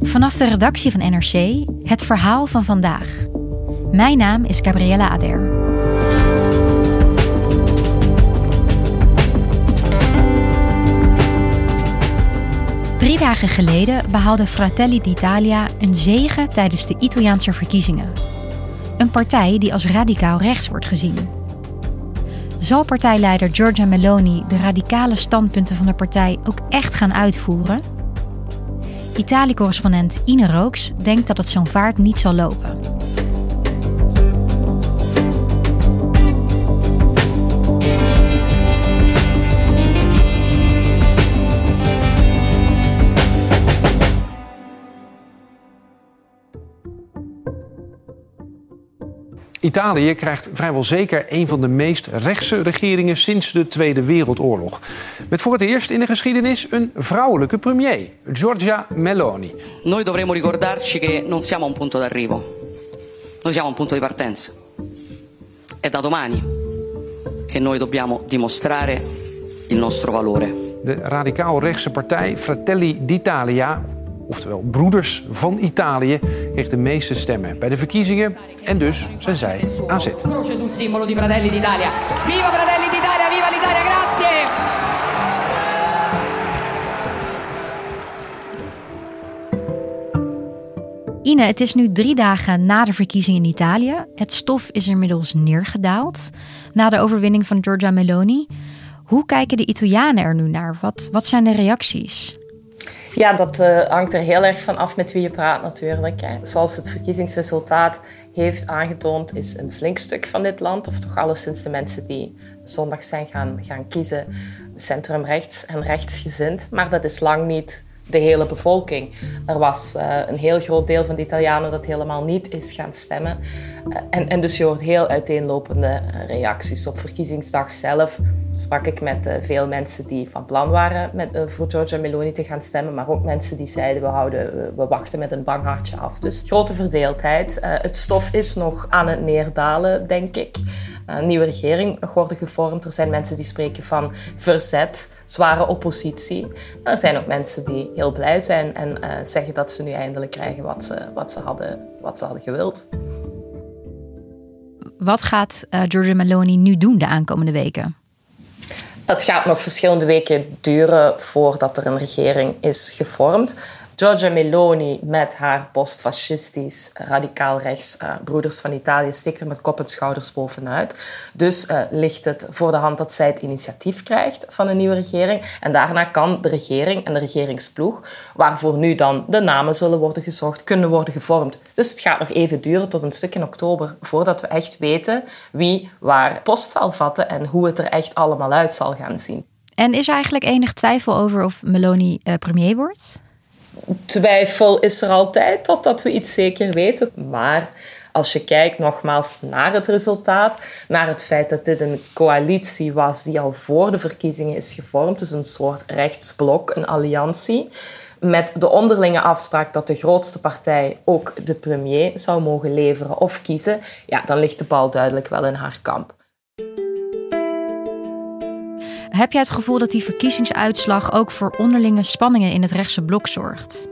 Vanaf de redactie van NRC het verhaal van vandaag. Mijn naam is Gabriella Ader. Drie dagen geleden behaalde Fratelli d'Italia een zege tijdens de Italiaanse verkiezingen. Een partij die als radicaal rechts wordt gezien. Zal partijleider Giorgia Meloni de radicale standpunten van de partij ook echt gaan uitvoeren? Italië-correspondent Ine Rooks denkt dat het zo'n vaart niet zal lopen. Italië krijgt vrijwel zeker een van de meest rechtse regeringen sinds de Tweede Wereldoorlog. Met voor het eerst in de geschiedenis een vrouwelijke premier, Giorgia Meloni. Noi dovremo ricordarci che non siamo a un punto d'arrivo. Noi siamo a un punto di partenza. È da domani che noi dobbiamo dimostrare il nostro valore. De radicaal-rechtse partij Fratelli d'Italia oftewel Broeders van Italië, kreeg de meeste stemmen bij de verkiezingen en dus zijn zij aan zet. d'Italia. Viva viva! Ine, het is nu drie dagen na de verkiezingen in Italië. Het stof is inmiddels neergedaald na de overwinning van Giorgia Meloni. Hoe kijken de Italianen er nu naar? Wat, wat zijn de reacties? Ja, dat uh, hangt er heel erg van af met wie je praat natuurlijk. Hè. Zoals het verkiezingsresultaat heeft aangetoond, is een flink stuk van dit land, of toch alleszins de mensen die zondag zijn gaan, gaan kiezen, centrumrechts en rechtsgezind. Maar dat is lang niet de hele bevolking. Er was uh, een heel groot deel van de Italianen dat helemaal niet is gaan stemmen. Uh, en, en dus je hoort heel uiteenlopende reacties. Op verkiezingsdag zelf sprak ik met veel mensen die van plan waren met, voor Giorgia Meloni te gaan stemmen, maar ook mensen die zeiden we, houden, we wachten met een bang hartje af. Dus grote verdeeldheid. het stof is nog aan het neerdalen, denk ik. Een nieuwe regering nog worden gevormd. Er zijn mensen die spreken van verzet, zware oppositie. Er zijn ook mensen die heel blij zijn en uh, zeggen dat ze nu eindelijk krijgen wat ze, wat ze, hadden, wat ze hadden gewild. Wat gaat uh, Giorgia Meloni nu doen de aankomende weken? Het gaat nog verschillende weken duren voordat er een regering is gevormd. Giorgia Meloni met haar postfascistisch, radicaal rechts uh, Broeders van Italië steekt er met kop en schouders bovenuit. Dus uh, ligt het voor de hand dat zij het initiatief krijgt van een nieuwe regering. En daarna kan de regering en de regeringsploeg, waarvoor nu dan de namen zullen worden gezocht, kunnen worden gevormd. Dus het gaat nog even duren tot een stuk in oktober voordat we echt weten wie waar post zal vatten en hoe het er echt allemaal uit zal gaan zien. En is er eigenlijk enig twijfel over of Meloni uh, premier wordt? Twijfel is er altijd totdat we iets zeker weten. Maar als je kijkt nogmaals naar het resultaat, naar het feit dat dit een coalitie was die al voor de verkiezingen is gevormd, dus een soort rechtsblok, een alliantie, met de onderlinge afspraak dat de grootste partij ook de premier zou mogen leveren of kiezen, ja, dan ligt de bal duidelijk wel in haar kamp. Heb jij het gevoel dat die verkiezingsuitslag ook voor onderlinge spanningen in het rechtse blok zorgt?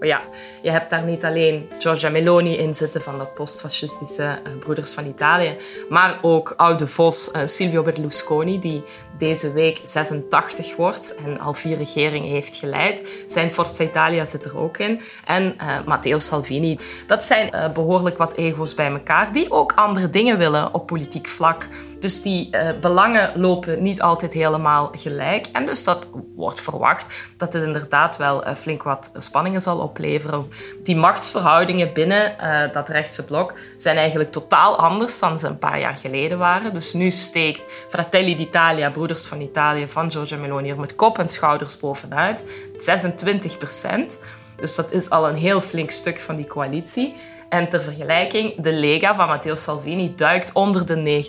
Oh ja, je hebt daar niet alleen Giorgia Meloni in zitten van dat postfascistische uh, Broeders van Italië, maar ook oude vos uh, Silvio Berlusconi, die deze week 86 wordt en al vier regeringen heeft geleid. Zijn Forza Italia zit er ook in. En uh, Matteo Salvini. Dat zijn behoorlijk wat ego's bij elkaar, die ook andere dingen willen op politiek vlak. Dus die uh, belangen lopen niet altijd helemaal gelijk. En dus dat wordt verwacht dat het inderdaad wel flink wat spanningen zal opleveren. Die machtsverhoudingen binnen dat rechtse blok zijn eigenlijk totaal anders dan ze een paar jaar geleden waren. Dus nu steekt Fratelli d'Italia, Van Italië, van Giorgia Meloni er met kop en schouders bovenuit. 26 procent. Dus dat is al een heel flink stuk van die coalitie. En ter vergelijking, de Lega van Matteo Salvini duikt onder de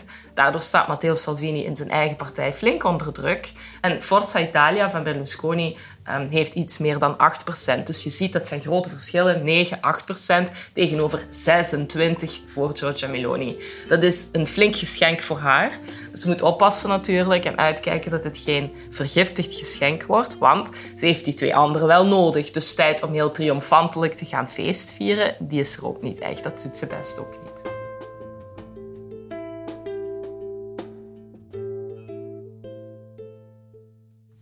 9%. Daardoor staat Matteo Salvini in zijn eigen partij flink onder druk. En Forza Italia van Berlusconi um, heeft iets meer dan 8%. Dus je ziet dat zijn grote verschillen. 9, 8% tegenover 26 voor Giorgia Meloni. Dat is een flink geschenk voor haar. Ze moet oppassen natuurlijk en uitkijken dat het geen vergiftigd geschenk wordt. Want ze heeft die twee anderen wel nodig. Dus tijd om heel triomfantelijk te gaan feestvieren, die is er ook niet echt. Dat doet ze best ook niet.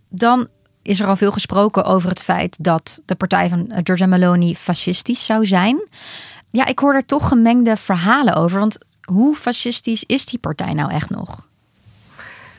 Dan is er al veel gesproken over het feit dat de partij van Giorgia Meloni fascistisch zou zijn. Ja, ik hoor er toch gemengde verhalen over. Want hoe fascistisch is die partij nou echt nog?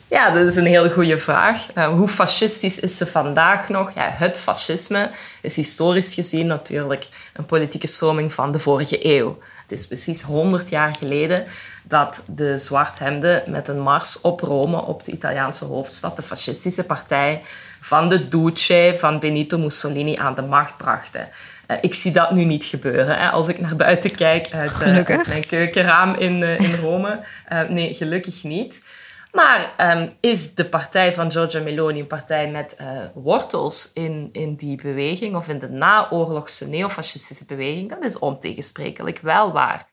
Ja, dat is een hele goede vraag. Uh, hoe fascistisch is ze vandaag nog? Ja, het fascisme is historisch gezien natuurlijk een politieke stroming van de vorige eeuw. Het is precies 100 jaar geleden dat de zwarthemden met een mars op Rome, op de Italiaanse hoofdstad, de fascistische partij van de Duce, van Benito Mussolini, aan de macht brachten. Uh, ik zie dat nu niet gebeuren. Hè. Als ik naar buiten kijk uit, uh, uit mijn keukenraam in, in Rome. nee, gelukkig niet. Maar um, is de partij van Giorgia Meloni een partij met uh, wortels in, in die beweging of in de naoorlogse neofascistische beweging? Dat is ontegensprekelijk wel waar.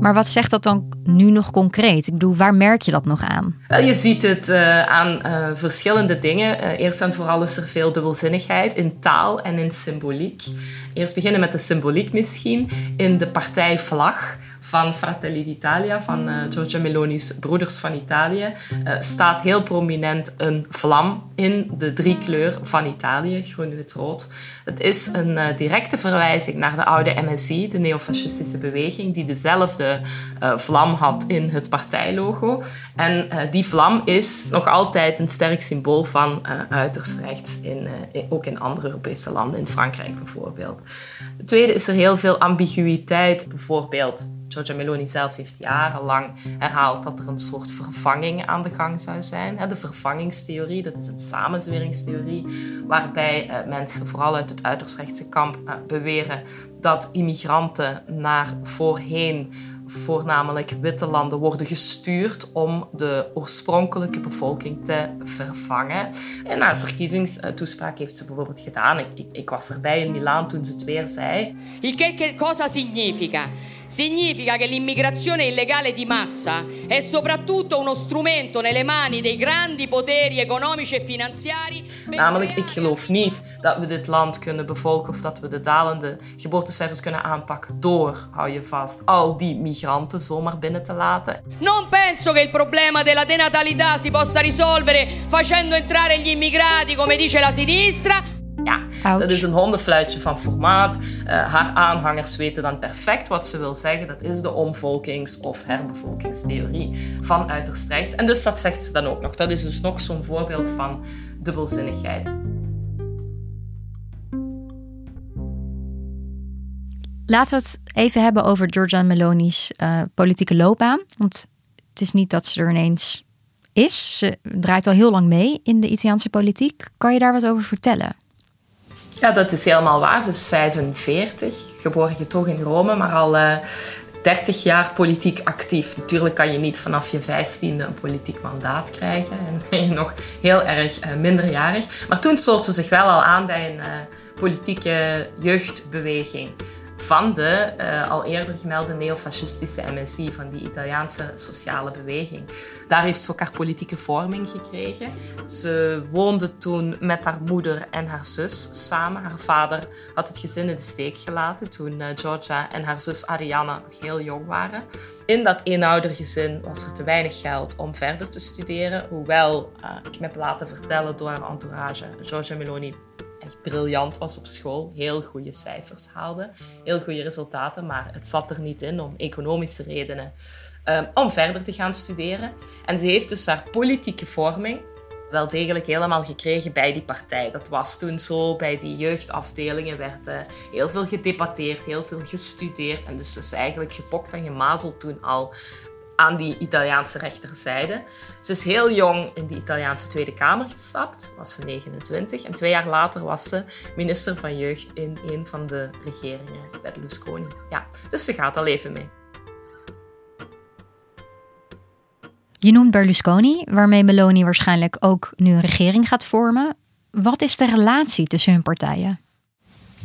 Maar wat zegt dat dan nu nog concreet? Ik bedoel, waar merk je dat nog aan? Wel, je ziet het uh, aan uh, verschillende dingen. Uh, eerst en vooral is er veel dubbelzinnigheid in taal en in symboliek. Eerst beginnen met de symboliek misschien. In de partijvlag van Fratelli d'Italia, van uh, Giorgia Meloni's Broeders van Italië, uh, staat heel prominent een vlam in de driekleur van Italië, groen, wit, rood. Het is een uh, directe verwijzing naar de oude MSI, de neofascistische beweging, die dezelfde vlam had in het partijlogo. En die vlam is nog altijd een sterk symbool van uiterst rechts, in, ook in andere Europese landen, in Frankrijk bijvoorbeeld. Het tweede is er heel veel ambiguïteit, bijvoorbeeld Giorgia Meloni zelf heeft jarenlang herhaald dat er een soort vervanging aan de gang zou zijn. De vervangingstheorie, dat is een samenzweringstheorie, waarbij eh, mensen vooral uit het uiterst rechtse kamp eh, beweren dat immigranten naar voorheen voornamelijk witte landen worden gestuurd om de oorspronkelijke bevolking te vervangen. In haar verkiezingstoespraak heeft ze bijvoorbeeld gedaan, ik, ik, ik was erbij in Milaan toen ze het weer zei. Il che cosa significa? Significa che l'immigrazione illegale di massa è soprattutto uno strumento nelle mani dei grandi poteri economici e finanziari. Namelijk, ik geloof niet dat we dit land kunnen bevolken of dat we de dalende geboortecijfers kunnen aanpakken door, hou je vast, al die migranten zomaar binnen te laten. Non penso che il problema della denatalità si possa risolvere facendo entrare gli immigrati, come dice la sinistra. Ja, dat is een hondenfluitje van formaat. Uh, haar aanhangers weten dan perfect wat ze wil zeggen. Dat is de omvolkings- of herbevolkingstheorie van uiterst rechts. En dus dat zegt ze dan ook nog. Dat is dus nog zo'n voorbeeld van dubbelzinnigheid. Laten we het even hebben over Giorgia Meloni's uh, politieke loopbaan. Want het is niet dat ze er ineens is. Ze draait al heel lang mee in de Italiaanse politiek. Kan je daar wat over vertellen? Ja, dat is helemaal waar. Ze is 45, geboren toch in Rome, maar al uh, 30 jaar politiek actief. Natuurlijk kan je niet vanaf je 15e een politiek mandaat krijgen en ben je nog heel erg uh, minderjarig. Maar toen sloot ze zich wel al aan bij een uh, politieke jeugdbeweging van de uh, al eerder gemelde neofascistische MSI, van die Italiaanse sociale beweging. Daar heeft ze ook haar politieke vorming gekregen. Ze woonde toen met haar moeder en haar zus samen. Haar vader had het gezin in de steek gelaten toen uh, Georgia en haar zus Ariana nog heel jong waren. In dat eenoudergezin was er te weinig geld om verder te studeren, hoewel uh, ik me heb laten vertellen door haar entourage, Georgia Meloni briljant was op school, heel goede cijfers haalde, heel goede resultaten, maar het zat er niet in om economische redenen um, om verder te gaan studeren. En ze heeft dus haar politieke vorming wel degelijk helemaal gekregen bij die partij. Dat was toen zo. Bij die jeugdafdelingen werd uh, heel veel gedebatteerd, heel veel gestudeerd. En dus is eigenlijk gepokt en gemazeld toen al aan die Italiaanse rechterzijde. Ze is heel jong in de Italiaanse Tweede Kamer gestapt, was ze 29. En twee jaar later was ze minister van Jeugd in een van de regeringen, Berlusconi. Ja, dus ze gaat al even mee. Je noemt Berlusconi, waarmee Meloni waarschijnlijk ook nu een regering gaat vormen. Wat is de relatie tussen hun partijen?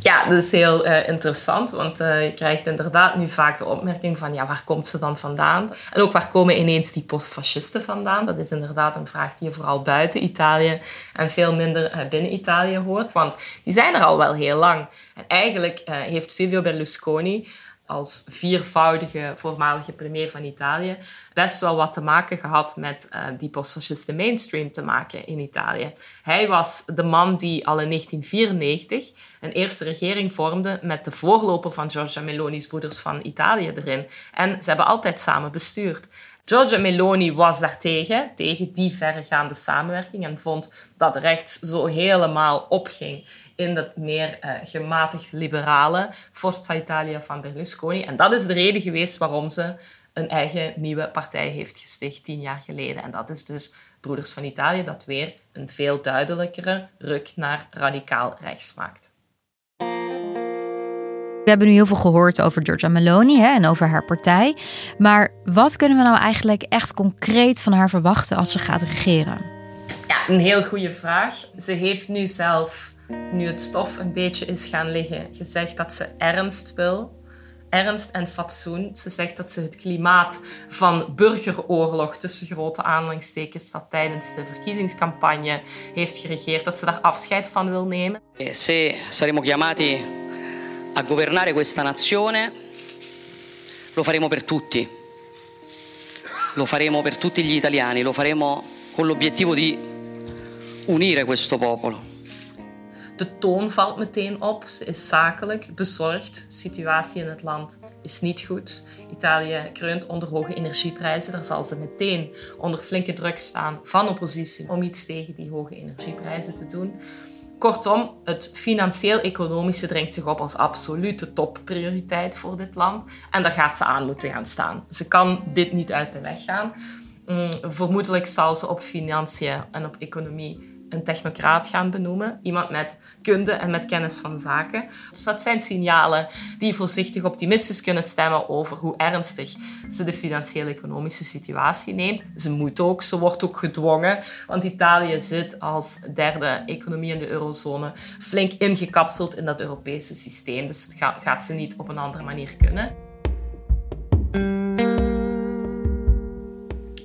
Ja, dat is heel uh, interessant, want uh, je krijgt inderdaad nu vaak de opmerking van ja, waar komt ze dan vandaan? En ook waar komen ineens die postfascisten vandaan? Dat is inderdaad een vraag die je vooral buiten Italië en veel minder uh, binnen Italië hoort, want die zijn er al wel heel lang. En eigenlijk heeft Silvio Berlusconi als viervoudige voormalige premier van Italië best wel wat te maken gehad met uh, die postfascisten mainstream te maken in Italië. Hij was de man die al in 1994 een eerste regering vormde met de voorloper van Giorgia Meloni's Broeders van Italië erin. En ze hebben altijd samen bestuurd. Giorgia Meloni was daartegen, tegen die verregaande samenwerking en vond dat rechts zo helemaal opging in dat meer uh, gematigd liberale Forza Italia van Berlusconi. En dat is de reden geweest waarom ze een eigen nieuwe partij heeft gesticht tien jaar geleden. En dat is dus Broeders van Italië, dat weer een veel duidelijkere ruk naar radicaal rechts maakt. We hebben nu heel veel gehoord over Giorgia Meloni hè, en over haar partij. Maar wat kunnen we nou eigenlijk echt concreet van haar verwachten als ze gaat regeren? Ja, een heel goede vraag. Ze heeft nu zelf nu het stof een beetje is gaan liggen, gezegd dat ze ernst wil. Ernst en fatsoen. Ze zegt dat ze het klimaat van burgeroorlog tussen grote aanhalingstekens dat tijdens de verkiezingscampagne heeft geregeerd, dat ze daar afscheid van wil nemen. Eh, se saremo chiamati a governare questa nazione, lo faremo per tutti. Lo faremo per tutti gli italiani, lo faremo con l'obiettivo di unire questo popolo. De toon valt meteen op. Ze is zakelijk, bezorgd. De situatie in het land is niet goed. Italië kreunt onder hoge energieprijzen. Daar zal ze meteen onder flinke druk staan van oppositie om iets tegen die hoge energieprijzen te doen. Kortom, het financieel-economische dringt zich op als absolute topprioriteit voor dit land. En daar gaat ze aan moeten gaan staan. Ze kan dit niet uit de weg gaan. Mm, vermoedelijk zal ze op financiën en op economie een technocraat gaan benoemen. Iemand met kunde en met kennis van zaken. Dus dat zijn signalen die voorzichtig optimistisch kunnen stemmen over hoe ernstig ze de financiële-economische situatie neemt. Ze moet ook, ze wordt ook gedwongen, want Italië zit als derde economie in de eurozone flink ingekapseld in dat Europese systeem. Dus dat gaat ze niet op een andere manier kunnen.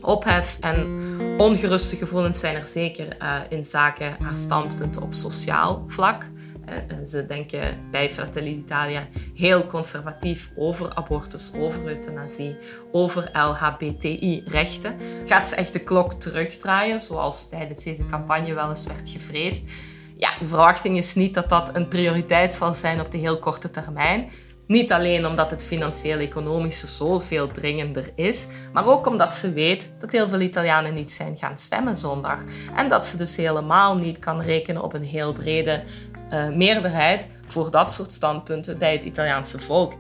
Ophef en Ongeruste gevoelens zijn er zeker uh, in zaken haar standpunten op sociaal vlak. Uh, ze denken bij Fratelli d'Italia heel conservatief over abortus, over euthanasie, over LHBTI-rechten. Gaat ze echt de klok terugdraaien, zoals tijdens deze campagne wel eens werd gevreesd? Ja, de verwachting is niet dat dat een prioriteit zal zijn op de heel korte termijn. Niet alleen omdat het financieel-economische zo veel dringender is, maar ook omdat ze weet dat heel veel Italianen niet zijn gaan stemmen zondag. En dat ze dus helemaal niet kan rekenen op een heel brede uh, meerderheid voor dat soort standpunten bij het Italiaanse volk.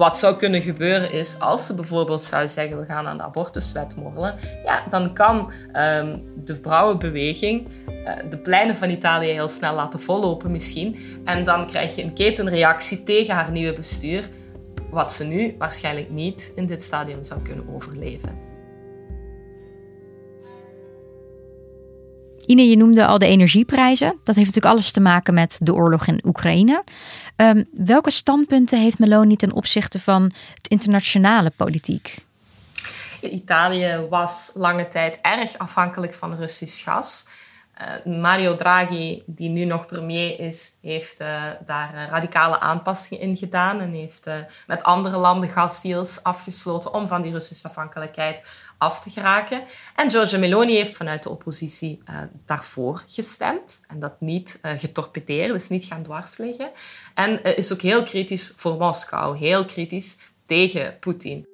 Wat zou kunnen gebeuren is, als ze bijvoorbeeld zou zeggen we gaan aan de abortuswet morrelen, ja, dan kan um, de vrouwenbeweging uh, de pleinen van Italië heel snel laten vollopen misschien. En dan krijg je een ketenreactie tegen haar nieuwe bestuur, wat ze nu waarschijnlijk niet in dit stadium zou kunnen overleven. Ine, je noemde al de energieprijzen. Dat heeft natuurlijk alles te maken met de oorlog in Oekraïne. Um, welke standpunten heeft Meloni ten opzichte van het internationale politiek? Italië was lange tijd erg afhankelijk van Russisch gas. Uh, Mario Draghi, die nu nog premier is, heeft uh, daar radicale aanpassingen in gedaan en heeft met andere landen gasdeals afgesloten om van die Russische afhankelijkheid af te geraken. En Giorgia Meloni heeft vanuit de oppositie uh, daarvoor gestemd en dat niet uh, getorpedeerd, dus niet gaan dwarsliggen. En uh, is ook heel kritisch voor Moskou, heel kritisch tegen Poetin.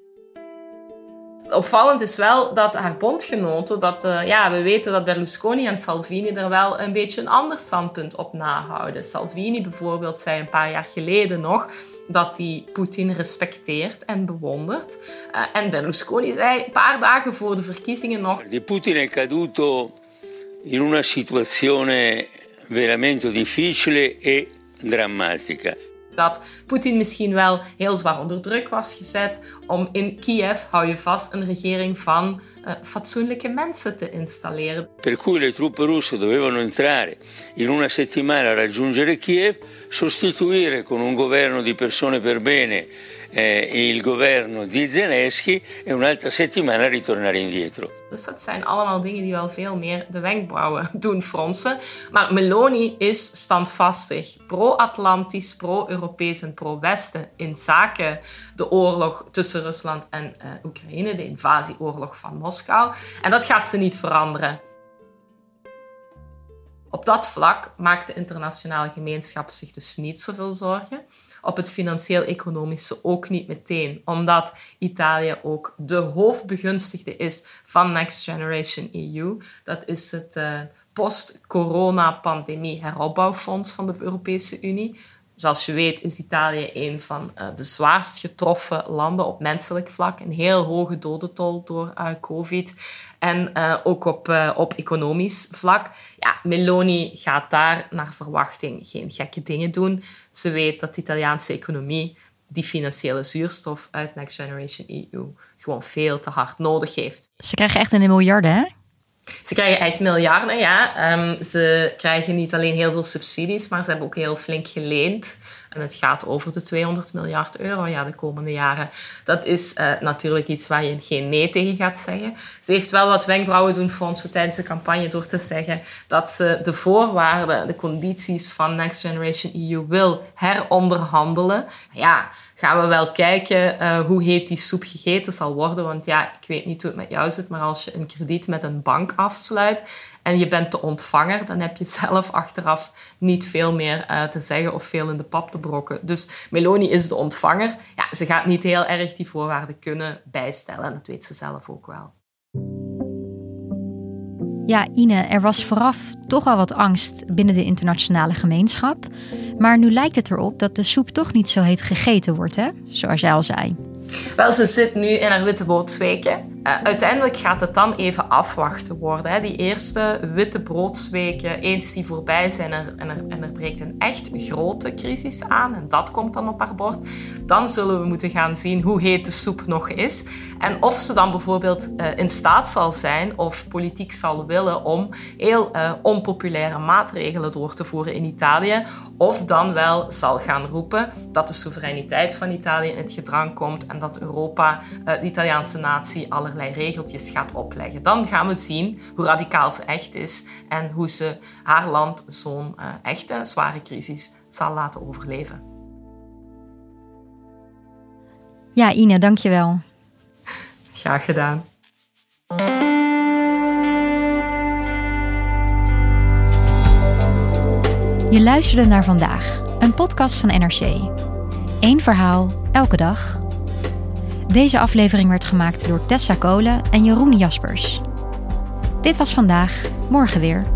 Opvallend is wel dat haar bondgenoten, dat, ja, we weten dat Berlusconi en Salvini er wel een beetje een ander standpunt op nahouden. Salvini bijvoorbeeld zei een paar jaar geleden nog dat hij Poetin respecteert en bewondert. Uh, en Berlusconi zei een paar dagen voor de verkiezingen nog... Di Putin è caduto in una situazione veramente difficile e drammatica. Dat Poetin misschien wel heel zwaar onder druk was gezet om in Kiev, hou je vast, een regering van uh, fatsoenlijke mensen te installeren. Per cui le truppe russe dovevano entrare in una settimana raggiungere Kiev, sostituire con un governo di persone per bene eh, il governo di Zelensky e un'altra settimana ritornare indietro. Dus dat zijn allemaal dingen die wel veel meer de wenkbrauwen doen fronsen. Maar Meloni is standvastig, pro-Atlantisch, pro-Europees en pro-Westen in zaken de oorlog tussen Rusland en uh, Oekraïne, de invasieoorlog van Moskou. En dat gaat ze niet veranderen. Op dat vlak maakt de internationale gemeenschap zich dus niet zoveel zorgen op het financieel-economische ook niet meteen, omdat Italië ook de hoofdbegunstigde is van Next Generation EU. Dat is het uh, post-corona-pandemie heropbouwfonds van de Europese Unie. Zoals je weet is Italië een van uh, de zwaarst getroffen landen op menselijk vlak. Een heel hoge dodentol door uh, COVID. En uh, ook op, op economisch vlak. Ja, Meloni gaat daar naar verwachting geen gekke dingen doen. Ze weet dat de Italiaanse economie die financiële zuurstof uit Next Generation EU gewoon veel te hard nodig heeft. Ze krijgen echt een miljarden, hè? Ze krijgen echt miljarden, ja. Um, ze krijgen niet alleen heel veel subsidies, maar ze hebben ook heel flink geleend. En het gaat over de 200 miljard euro ja, de komende jaren. Dat is uh, natuurlijk iets waar je geen nee tegen gaat zeggen. Ze heeft wel wat wenkbrauwen doen fronsen tijdens de campagne door te zeggen dat ze de voorwaarden, de condities van Next Generation EU wil heronderhandelen. Ja, gaan we wel kijken uh, hoe heet die soep gegeten zal worden. Want ja, ik weet niet hoe het met jou zit, maar als je een krediet met een bank afsluit en je bent de ontvanger, dan heb je zelf achteraf niet veel meer uh, te zeggen of veel in de pap te brokken. Dus Meloni is de ontvanger. Ja, ze gaat niet heel erg die voorwaarden kunnen bijstellen en dat weet ze zelf ook wel. Ja, Ine, er was vooraf toch al wat angst binnen de internationale gemeenschap. Maar nu lijkt het erop dat de soep toch niet zo heet gegeten wordt, hè? Zoals jij al zei. Wel, ze zit nu in haar witte broodsweken. Uh, uiteindelijk gaat het dan even afwachten worden. Hè. Die eerste witte broodsweken, eens die voorbij zijn er, en, er, en er breekt een echt grote crisis aan, en dat komt dan op haar bord, dan zullen we moeten gaan zien hoe heet de soep nog is. En of ze dan bijvoorbeeld uh, in staat zal zijn of politiek zal willen om heel uh, onpopulaire maatregelen door te voeren in Italië. Of dan wel zal gaan roepen dat de soevereiniteit van Italië in het gedrang komt en dat Europa, de Italiaanse natie, allerlei allerlei regeltjes gaat opleggen. Dan gaan we zien hoe radicaal ze echt is en hoe ze haar land zo'n uh, echte zware crisis zal laten overleven. Ja, Ine, dankjewel. Graag gedaan. Je luisterde naar vandaag, een podcast van NRC. Eén verhaal, elke dag. Deze aflevering werd gemaakt door Tessa Kolen en Jeroen Jaspers. Dit was vandaag, morgen weer.